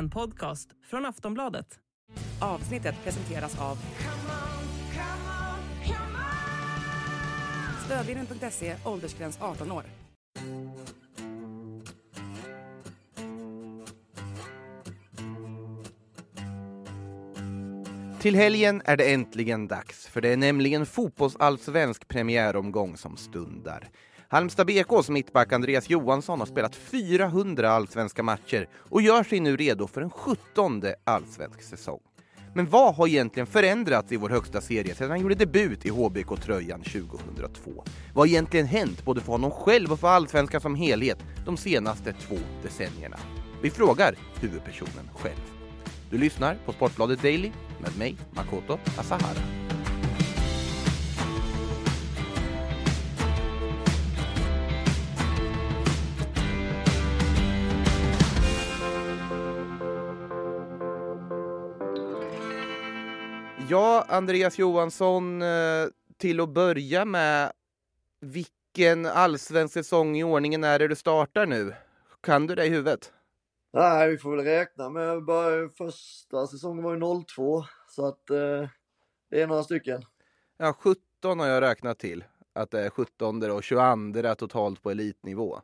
En podcast från Aftonbladet. Avsnittet presenteras av Stödvinnen.se, åldersgräns 18 år. Till helgen är det äntligen dags, för det är nämligen fotbollsallsvensk premiäromgång som stundar. Halmstad BKs mittback Andreas Johansson har spelat 400 allsvenska matcher och gör sig nu redo för en 17 allsvensk säsong. Men vad har egentligen förändrats i vår högsta serie sedan han gjorde debut i HBK-tröjan 2002? Vad har egentligen hänt både för honom själv och för allsvenskan som helhet de senaste två decennierna? Vi frågar huvudpersonen själv. Du lyssnar på Sportbladet Daily med mig, Makoto Asahara. Andreas Johansson, eh, till att börja med, vilken allsvensk säsong i ordningen är det du startar nu? Kan du det i huvudet? Nej, vi får väl räkna med, bara första säsongen var ju 02, så att eh, det är några stycken. Ja, 17 har jag räknat till. Att det är 17 och 22 totalt på elitnivå.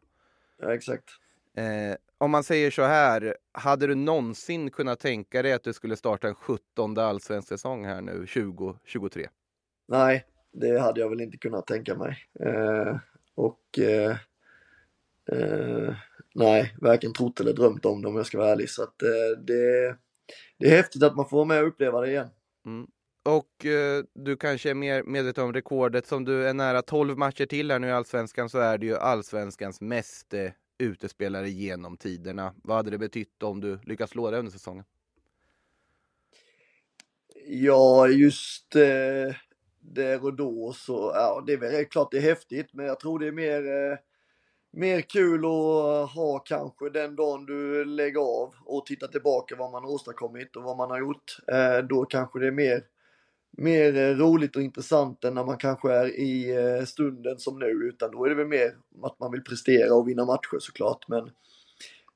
Ja, exakt. Eh, om man säger så här, hade du någonsin kunnat tänka dig att du skulle starta en 17 allsvensk säsong här nu 2023? Nej, det hade jag väl inte kunnat tänka mig. Eh, och eh, eh, nej, varken trott eller drömt om det om jag ska vara ärlig. Så att eh, det, det är häftigt att man får vara med och uppleva det igen. Mm. Och eh, du kanske är mer medveten om rekordet som du är nära 12 matcher till här nu i Allsvenskan så är det ju Allsvenskans mest eh, utespelare genom tiderna. Vad hade det betytt om du lyckats slå det under säsongen? Ja, just eh, där och då så, ja det är väl klart det är häftigt men jag tror det är mer, eh, mer kul att ha kanske den dagen du lägger av och tittar tillbaka vad man har åstadkommit och vad man har gjort. Eh, då kanske det är mer mer eh, roligt och intressant än när man kanske är i eh, stunden som nu, utan då är det väl mer att man vill prestera och vinna matcher såklart. Men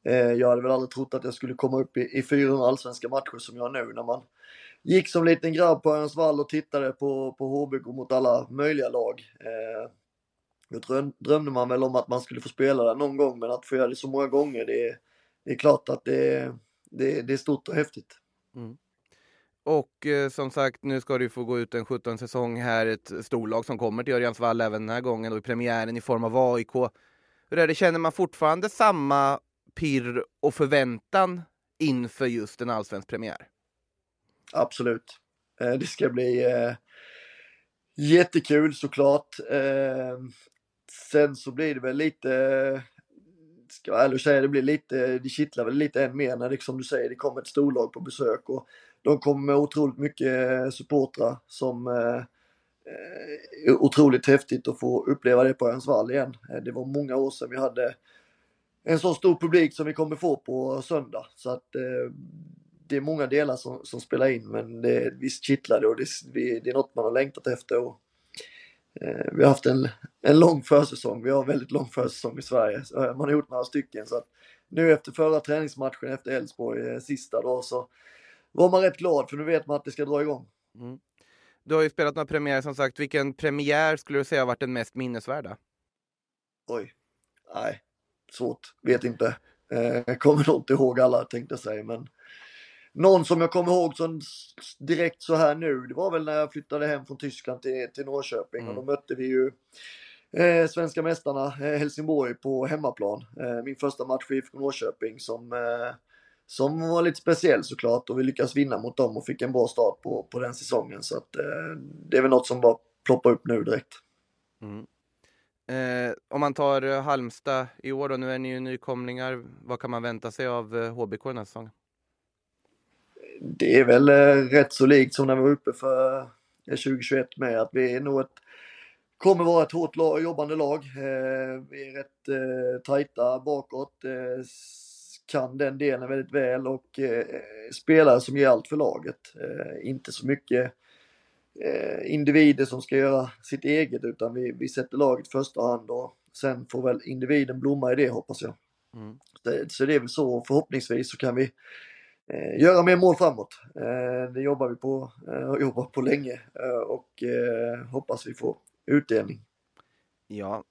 eh, jag hade väl aldrig trott att jag skulle komma upp i, i 400 allsvenska matcher som jag nu när man gick som liten grabb på Örnsvall och tittade på, på HBK mot alla möjliga lag. Eh, då dröm, drömde man väl om att man skulle få spela där någon gång, men att få göra det så många gånger, det, det är klart att det, det, det är stort och häftigt. Mm. Och eh, som sagt, nu ska det få gå ut en 17 säsong här. Ett storlag som kommer till Örjansvall även den här gången och i premiären i form av AIK. Hur är det, känner man fortfarande samma pirr och förväntan inför just en allsvensk premiär? Absolut. Eh, det ska bli eh, jättekul såklart. Eh, sen så blir det väl lite, ska jag ärlig och säga, det blir lite, det kittlar väl lite än mer när det som du säger, det kommer ett storlag på besök och de kommer med otroligt mycket eh, supportrar som eh, är otroligt häftigt att få uppleva det på Örnsvall igen. Eh, det var många år sedan vi hade en så stor publik som vi kommer få på söndag. Så att eh, det är många delar som, som spelar in men det, visst kittlar det och det, det är något man har längtat efter. Och, eh, vi har haft en, en lång försäsong, vi har en väldigt lång försäsong i Sverige. Man har gjort några stycken så att nu efter förra träningsmatchen efter Elfsborg eh, sista då så var man rätt glad för nu vet man att det ska dra igång. Mm. Du har ju spelat några premiärer som sagt. Vilken premiär skulle du säga har varit den mest minnesvärda? Oj, nej, svårt, vet inte. Eh, kommer nog inte ihåg alla tänkte jag säga men någon som jag kommer ihåg som direkt så här nu, det var väl när jag flyttade hem från Tyskland till, till Norrköping mm. och då mötte vi ju eh, svenska mästarna eh, Helsingborg på hemmaplan. Eh, min första match för IFK Norrköping som eh, som var lite speciell såklart och vi lyckades vinna mot dem och fick en bra start på, på den säsongen. Så att, eh, det är väl något som bara ploppar upp nu direkt. Mm. Eh, om man tar eh, Halmstad i år då, nu är ni ju nykomlingar. Vad kan man vänta sig av eh, HBK den här säsongen? Det är väl eh, rätt så likt som när vi var uppe för 2021 eh, med att vi är nog ett kommer vara ett hårt lag, jobbande lag. Eh, vi är rätt eh, tajta bakåt. Eh, kan den delen väldigt väl och eh, spelare som ger allt för laget. Eh, inte så mycket eh, individer som ska göra sitt eget utan vi, vi sätter laget i första hand och sen får väl individen blomma i det hoppas jag. Mm. Så, så det är väl så förhoppningsvis så kan vi eh, göra mer mål framåt. Eh, det jobbar vi på och eh, jobbat på länge och hoppas vi får utdelning. Ja,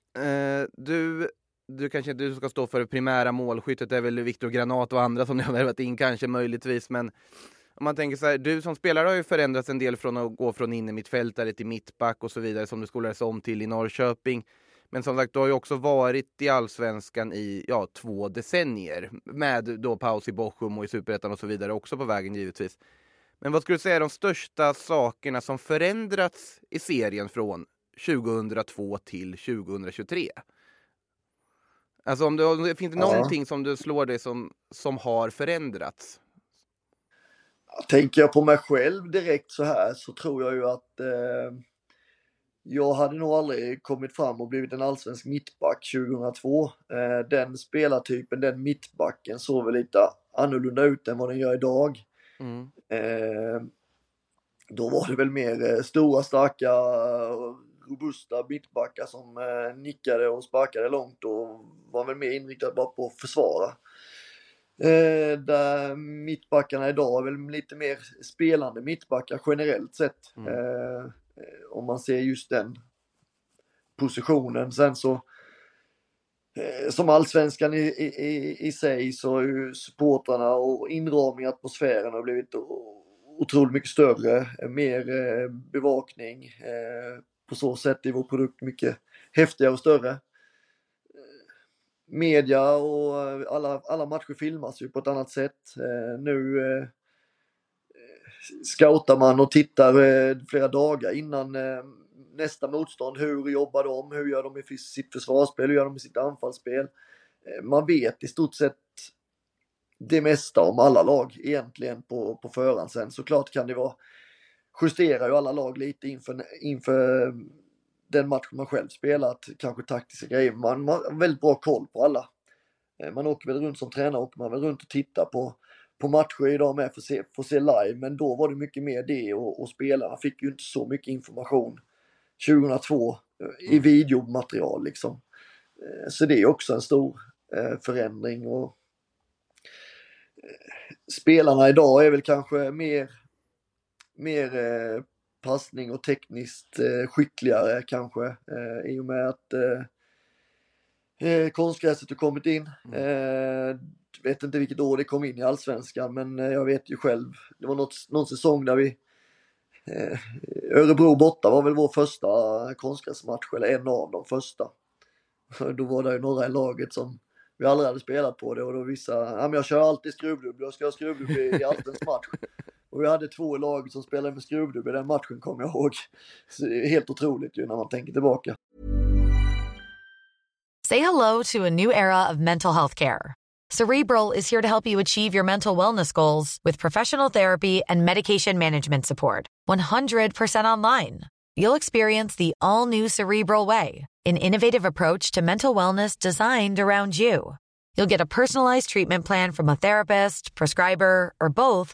du du kanske inte ska stå för det primära målskyttet, det är väl Viktor Granat och andra som ni har värvat in kanske möjligtvis, men om man tänker så här, du som spelare har ju förändrats en del från att gå från innermittfältare till mittback och så vidare som du skolades om till i Norrköping. Men som sagt, du har ju också varit i allsvenskan i ja, två decennier med då paus i Bochum och i superettan och så vidare också på vägen givetvis. Men vad skulle du säga är de största sakerna som förändrats i serien från 2002 till 2023? Alltså om det, finns det ja. någonting som du slår dig som, som har förändrats? Tänker jag på mig själv direkt så här så tror jag ju att eh, jag hade nog aldrig kommit fram och blivit en allsvensk mittback 2002. Eh, den spelartypen, den mittbacken såg väl lite annorlunda ut än vad den gör idag. Mm. Eh, då var det väl mer eh, stora, starka, robusta mittbackar som eh, nickade och sparkade långt och var väl mer inriktad bara på att försvara. Eh, där mittbackarna idag är väl lite mer spelande mittbackar generellt sett. Mm. Eh, om man ser just den positionen. Sen så eh, som allsvenskan i, i, i sig så har ju supportrarna och inramning atmosfären har blivit otroligt mycket större, mer eh, bevakning. På så sätt är vår produkt mycket häftigare och större. Media och eh, alla, alla matcher filmas ju på ett annat sätt. Eh, nu eh, scoutar man och tittar flera dagar innan nästa motstånd. Hur jobbar de? Hur gör de i sitt försvarsspel? Hur gör de i sitt anfallsspel? Man vet i stort sett det mesta om alla lag egentligen på, på förhand. Sen såklart kan det vara, justerar ju alla lag lite inför, inför den match man själv spelat, kanske taktiska grejer. Man, man har väldigt bra koll på alla. Eh, man åker väl runt som tränare, åker man väl runt och tittar på, på matcher idag med för att se, för att se live, men då var det mycket mer det och, och spelarna fick ju inte så mycket information 2002 i mm. videomaterial liksom. Eh, så det är också en stor eh, förändring och eh, spelarna idag är väl kanske mer, mer passning och tekniskt skickligare kanske i och med att konstgräset har kommit in. Mm. vet inte vilket år det kom in i allsvenskan men jag vet ju själv, det var något, någon säsong där vi Eh, Örebro borta var väl vår första konstgräsmatch, eller en av de första. Då var det ju några i laget som vi aldrig hade spelat på det och då vissa, ja men jag kör alltid skruvdubbel, jag ska ha skruvdubbel i allsvensk match. Och vi hade två lag som spelade med skruvdubbel i den matchen kommer jag ihåg. Så det är helt otroligt ju när man tänker tillbaka. Say hello to a new era of mental health care. Cerebral is here to help you achieve your mental wellness goals with professional therapy and medication management support. 100% online. You'll experience the all new Cerebral Way, an innovative approach to mental wellness designed around you. You'll get a personalized treatment plan from a therapist, prescriber, or both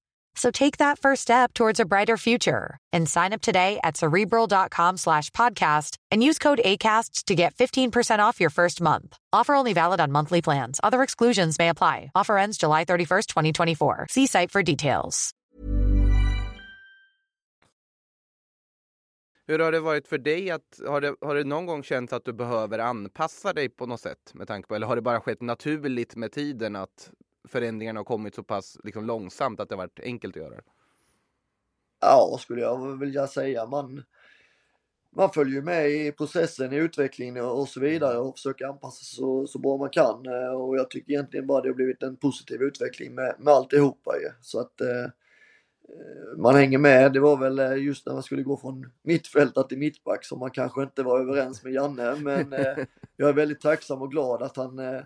So take that first step towards a brighter future and sign up today at cerebral.com slash podcast and use code ACasts to get 15% off your first month. Offer only valid on monthly plans. Other exclusions may apply. Offer ends July 31st, 2024. See site for details. Hur har det varit för dig? Att, har, det, har det någon gång känts att du behöver anpassa dig på något sätt? Med tanke på, eller har det bara skett naturligt med tiden att förändringarna har kommit så pass liksom, långsamt att det varit enkelt att göra det? Ja, skulle jag vilja säga. Man, man följer ju med i processen, i utvecklingen och så vidare och försöker anpassa sig så, så bra man kan. Eh, och jag tycker egentligen bara det har blivit en positiv utveckling med, med alltihopa ju. Så att eh, man hänger med. Det var väl eh, just när man skulle gå från mittfältare till mittback som man kanske inte var överens med Janne. Men eh, jag är väldigt tacksam och glad att han eh,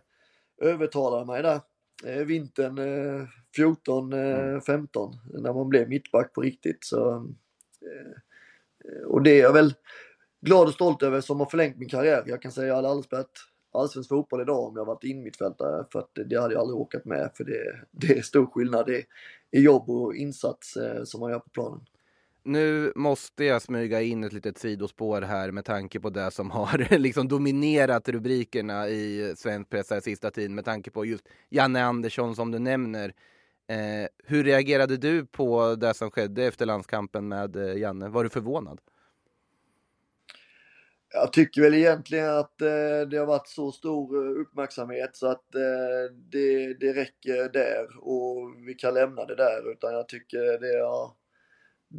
övertalade mig där eh, vintern eh, 14, eh, 15 mm. när man blev mittback på riktigt. Så, eh, och det är jag väl glad och stolt över som har förlängt min karriär. Jag kan säga att jag hade aldrig spelat allsvensk fotboll idag om jag varit innermittfältare för att det hade jag aldrig åkat med för det, det är stor skillnad i, jobb och insats eh, som man gör på planen. Nu måste jag smyga in ett litet sidospår här med tanke på det som har liksom dominerat rubrikerna i svensk press här sista tiden med tanke på just Janne Andersson som du nämner. Eh, hur reagerade du på det som skedde efter landskampen med eh, Janne? Var du förvånad? Jag tycker väl egentligen att eh, det har varit så stor eh, uppmärksamhet så att eh, det, det räcker där och vi kan lämna det där utan jag tycker det har,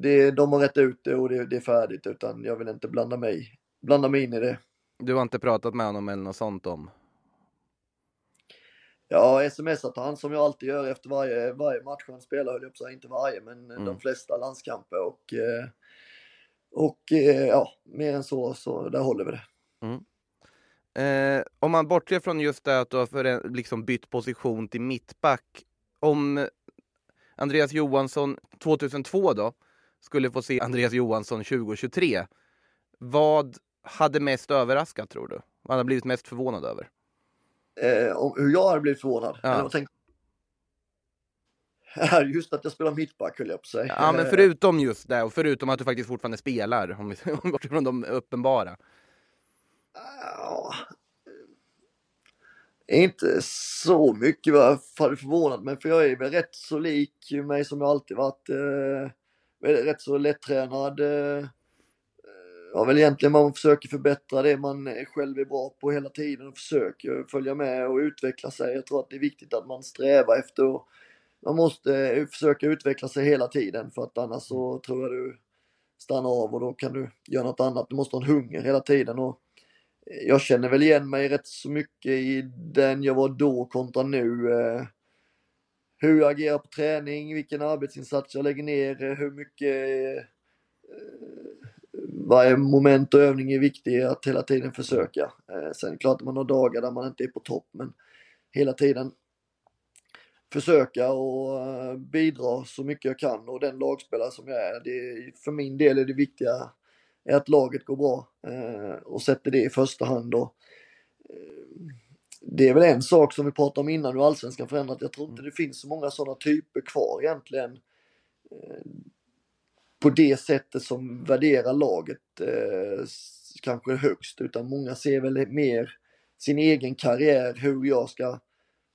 det, de har rätt ut det och det, det är färdigt utan jag vill inte blanda mig, blanda mig in i det. Du har inte pratat med honom eller något sånt om? Ja, smsat han som jag alltid gör efter varje, varje match han spelar, höll jag på att säga, inte varje, men mm. de flesta landskamper och eh, och eh, ja, mer än så, så där håller vi det. Mm. Eh, om man bortser från just det att du har för, liksom bytt position till mittback. Om Andreas Johansson 2002 då skulle få se Andreas Johansson 2023. Vad hade mest överraskat tror du? Vad hade blivit mest förvånad över? Eh, om hur jag hade blivit förvånad? Ja. Eller tänk... är just att jag spelar mittback höll jag på att säga. Ja, men förutom just det och förutom att du faktiskt fortfarande spelar, om vi bortser från de uppenbara. Ja, inte så mycket vad jag hade förvånat mig för jag är väl rätt så lik mig som jag alltid varit. Eh, rätt så lättränad. Eh, ja, väl egentligen man försöker förbättra det man själv är bra på hela tiden och försöker följa med och utveckla sig. Jag tror att det är viktigt att man strävar efter att man måste försöka utveckla sig hela tiden för att annars så tror jag du stannar av och då kan du göra något annat. Du måste ha en hunger hela tiden och jag känner väl igen mig rätt så mycket i den jag var då kontra nu. Eh, hur jag agerar på träning, vilken arbetsinsats jag lägger ner, hur mycket eh, varje moment och övning är viktig att hela tiden försöka. Eh, sen är det klart att man har dagar där man inte är på topp men hela tiden försöka och eh, bidra så mycket jag kan och den lagspelare som jag är. Det, för min del är det viktiga är att laget går bra eh, och sätter det i första hand. Och, eh, det är väl en sak som vi pratade om innan hur allsvenskan förändrat. Jag tror inte det finns så många sådana typer kvar egentligen. Eh, på det sättet som värderar laget eh, kanske högst utan många ser väl mer sin egen karriär, hur jag ska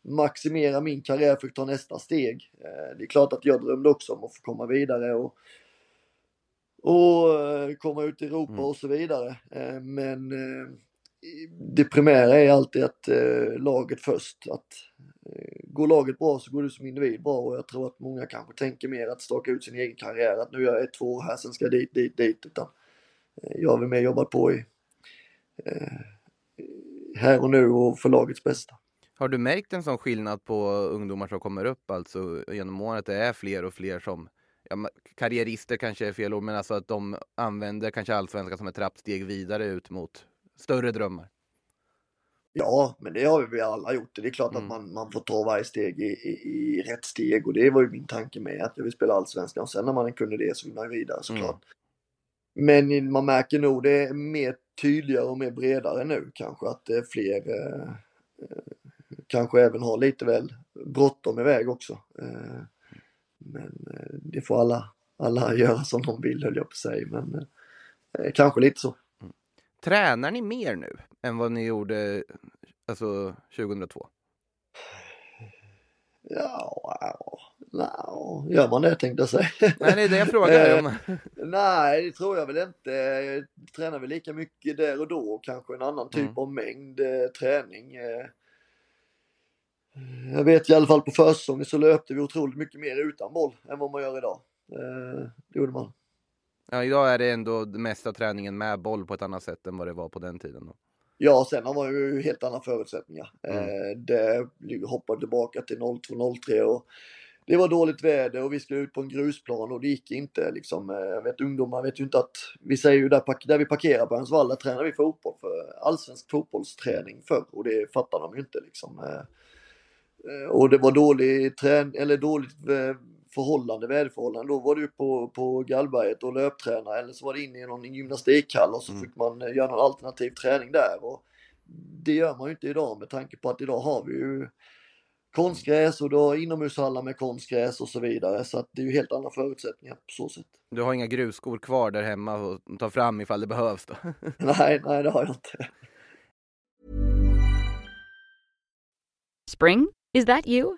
maximera min karriär för att ta nästa steg. Eh, det är klart att jag drömde också om att få komma vidare och, och komma ut i Europa mm. och så vidare. Men det primära är alltid att eh, laget först. Att eh, går laget bra så går du som individ bra och jag tror att många kanske tänker mer att staka ut sin egen karriär. Att nu är jag ett, två år här, sen ska jag dit, dit, dit. Utan eh, jag har väl mer jobbat på i här och nu och för lagets bästa. Har du märkt en sån skillnad på ungdomar som kommer upp alltså genom året? Det är fler och fler som ja, karriärister kanske är fel ord, men alltså att de använder kanske allsvenskan som ett trappsteg vidare ut mot större drömmar. Ja, men det har vi alla gjort. Det är klart mm. att man, man får ta varje steg i, i, i, rätt steg och det var ju min tanke med att jag vill spela allsvenskan och sen när man kunde det så vill man vidare såklart. Mm. Men man märker nog det är mer tydligare och mer bredare nu kanske att det är fler eh, kanske även har lite väl bråttom iväg också. Eh, men eh, det får alla, alla göra som de vill höll jag på att säga. Men eh, kanske lite så. Tränar ni mer nu än vad ni gjorde alltså 2002? Ja, no, gör man det tänkte jag säga. Nej, det är det jag frågar om. Nej, det tror jag väl inte. Jag tränar väl lika mycket där och då, kanske en annan typ mm. av mängd träning. Jag vet i alla fall på försäsongen så löpte vi otroligt mycket mer utan boll än vad man gör idag. Eh, det gjorde man. Ja, idag är det ändå mesta träningen med boll på ett annat sätt än vad det var på den tiden. Då. Ja, sen har man ju helt andra förutsättningar. Mm. Eh, det hoppade tillbaka till 02-03 och det var dåligt väder och vi skulle ut på en grusplan och det gick inte liksom. Eh, jag vet ungdomar vet ju inte att, vi säger ju där, där vi parkerar på Örnsvall, där tränar vi fotboll för allsvensk fotbollsträning förr och det fattar de ju inte liksom. Eh, och det var dålig trän eller dåligt eh, förhållande, väderförhållande. Då var du på, på Gallberget och löpträna eller så var det inne i någon gymnastikhall och så mm. fick man eh, göra någon alternativ träning där. Och det gör man ju inte idag med tanke på att idag har vi ju konstgräs och har inomhushallar med konstgräs och så vidare. Så att det är ju helt andra förutsättningar på så sätt. Du har inga grusskor kvar där hemma och ta fram ifall det behövs då? nej, nej det har jag inte. Spring? Is that you?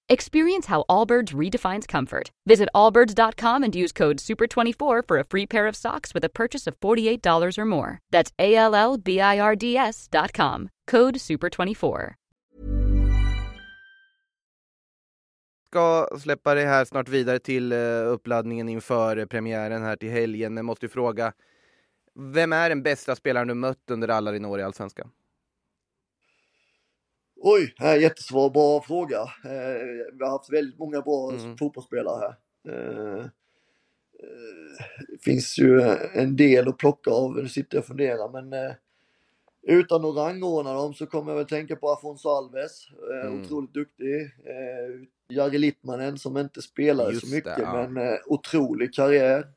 Experience how Allbirds redefines comfort. Visit allbirds.com and use code SUPER24 for a free pair of socks with a purchase of $48 or more. That's A L L B I R D S.com. Code SUPER24. Ska släppa det här snart vidare till eh, uppladdningen inför eh, premiären här till helgen. Men måste ju fråga, vem är den bästa spelaren du mött under alla dina år i Allsvenskan? Oj, här, jättesvår, bra fråga. Eh, vi har haft väldigt många bra mm. fotbollsspelare här. Eh, det finns ju en del att plocka av, nu sitter jag och funderar, men eh, utan att rangordna dem så kommer jag väl tänka på Afonso Alves, eh, mm. otroligt duktig. Eh, Jari Littmanen som inte spelade Just så mycket, det, ja. men eh, otrolig karriär.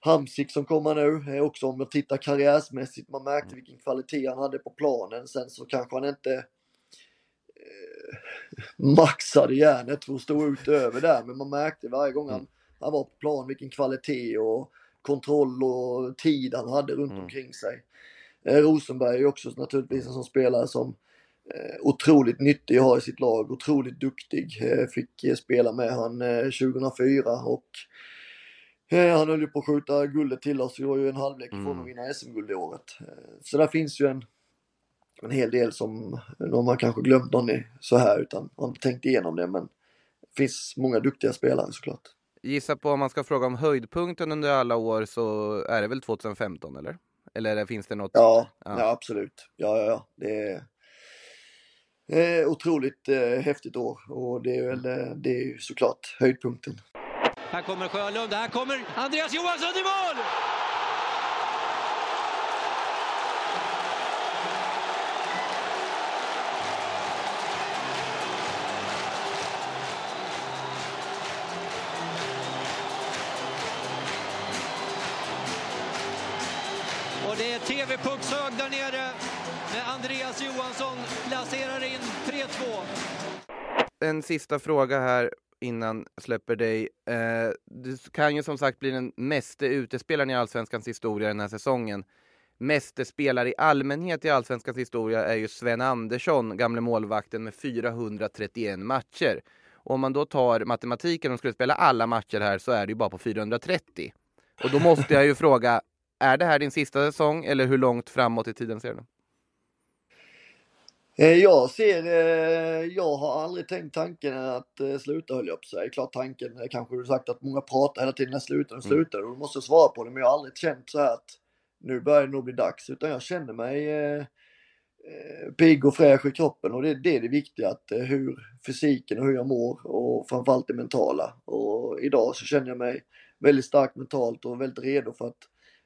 Hamsik som kommer nu, är också om man tittar karriärsmässigt, man märkte mm. vilken kvalitet han hade på planen. Sen så kanske han inte maxade järnet för att stå ut över där. Men man märkte varje gång han, mm. han var på plan vilken kvalitet och kontroll och tid han hade runt mm. omkring sig. Eh, Rosenberg är också naturligtvis en sån spelare som eh, otroligt nyttig att ha i sitt lag, otroligt duktig. Eh, fick eh, spela med han 2004 eh, och eh, han höll ju på att skjuta guldet till oss. Vi var ju en halvlek ifrån mm. att vinna SM-guld i året. så där finns ju en en hel del som de har kanske glömt någon i så här utan har inte tänkt igenom det men det finns många duktiga spelare såklart. Gissa på om man ska fråga om höjdpunkten under alla år så är det väl 2015 eller? Eller finns det något? Ja, ja. ja absolut. Ja, ja, ja. Det är, är otroligt eh, häftigt år och det är väl eh, det är såklart höjdpunkten. Här kommer Sjölund, här kommer Andreas Johansson i mål! TV-puckshög där nere. Med Andreas Johansson placerar in 3-2. En sista fråga här innan jag släpper dig. Eh, du kan ju som sagt bli den meste utespelaren i Allsvenskans historia den här säsongen. Meste spelare i allmänhet i Allsvenskans historia är ju Sven Andersson, gamle målvakten med 431 matcher. Och om man då tar matematiken och skulle spela alla matcher här så är det ju bara på 430. Och då måste jag ju fråga, är det här din sista säsong eller hur långt framåt i tiden ser du? Eh, jag ser, eh, jag har aldrig tänkt tanken att eh, sluta höll jag på sig. Klart tanken, kanske du sagt att många pratar hela tiden, när slutar och mm. slutar och du måste svara på det. Men jag har aldrig känt så här att nu börjar det nog bli dags. Utan jag känner mig pigg och fräsch i kroppen och det, det är det viktiga. Att, hur fysiken och hur jag mår och framförallt det mentala. Och idag så känner jag mig väldigt starkt mentalt och väldigt redo för att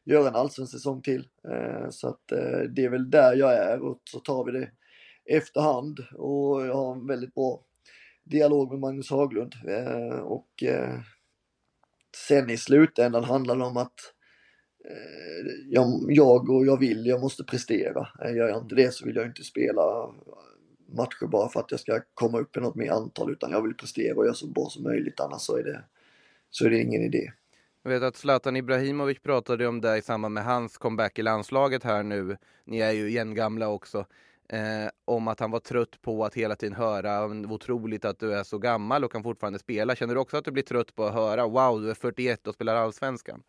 göra en allsvensk säsong till. Eh, så att eh, det är väl där jag är och så tar vi det efterhand och jag har en väldigt bra dialog med Magnus Haglund eh, och sen i slutändan handlar det om att jag och jag vill, jag måste prestera. Gör jag inte det så vill jag inte spela matcher bara för att jag ska komma upp i något mer antal utan jag vill prestera och göra så bra som möjligt annars så är det, så är det ingen idé. Jag vet att Zlatan Ibrahimovic pratade om det i samband med hans comeback i landslaget här nu. Ni är ju jämngamla också. Eh, om att han var trött på att hela tiden höra otroligt att du är så gammal och kan fortfarande spela. Känner du också att du blir trött på att höra wow, du är 41 och spelar allsvenskan?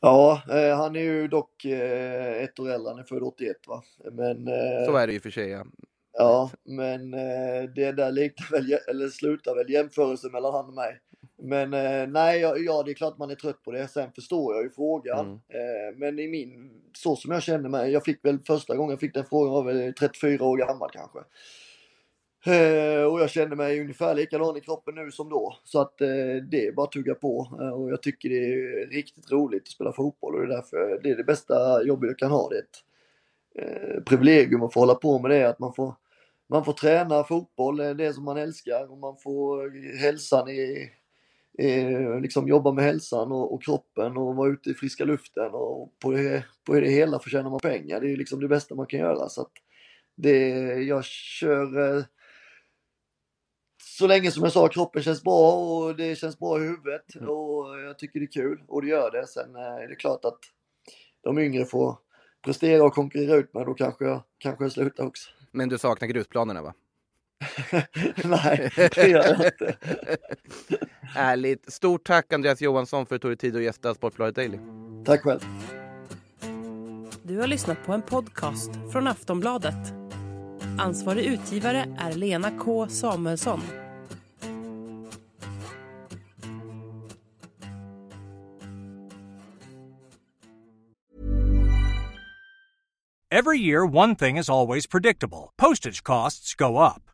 Ja, eh, han är ju dock eh, ett år äldre, han är född 81 va. Men, eh, så är det ju för sig ja. Ja, men eh, det där liknar väl, eller slutar väl jämförelse mellan han och mig Men eh, nej, ja, det är klart man är trött på det. Sen förstår jag ju frågan. Mm. Eh, men i min, så som jag känner mig, jag fick väl första gången jag fick den frågan var väl 34 år gammal kanske. Eh, och jag känner mig ungefär likadan i kroppen nu som då. Så att det är bara att tugga på. Och jag tycker det är riktigt roligt att spela fotboll och det är därför det är det bästa jobbet jag kan ha. Det är ett privilegium att få hålla på med det, att man får, man får träna fotboll, det som man älskar och man får hälsan i, eh, liksom jobba med hälsan och, och, kroppen och vara ute i friska luften och på det, på det hela förtjänar man pengar. Det är liksom det bästa man kan göra. Så att det, jag kör eh, så länge som jag sa kroppen känns bra och det känns bra i huvudet Mm. och jag tycker det är kul och det gör det. Sen eh, är det klart att de yngre får prestera och konkurrera ut mig, då kanske jag, kanske jag slutar också. Men du saknar grusplanerna va? Nej, det gör jag inte. Ärligt. Stort tack Andreas Johansson för att du tog dig tid att gästa Sportbladet Daily. Tack själv. Du har lyssnat på en podcast från Aftonbladet. Ansvarig utgivare är Lena K Samuelsson. Every year, one thing is always predictable postage costs go up.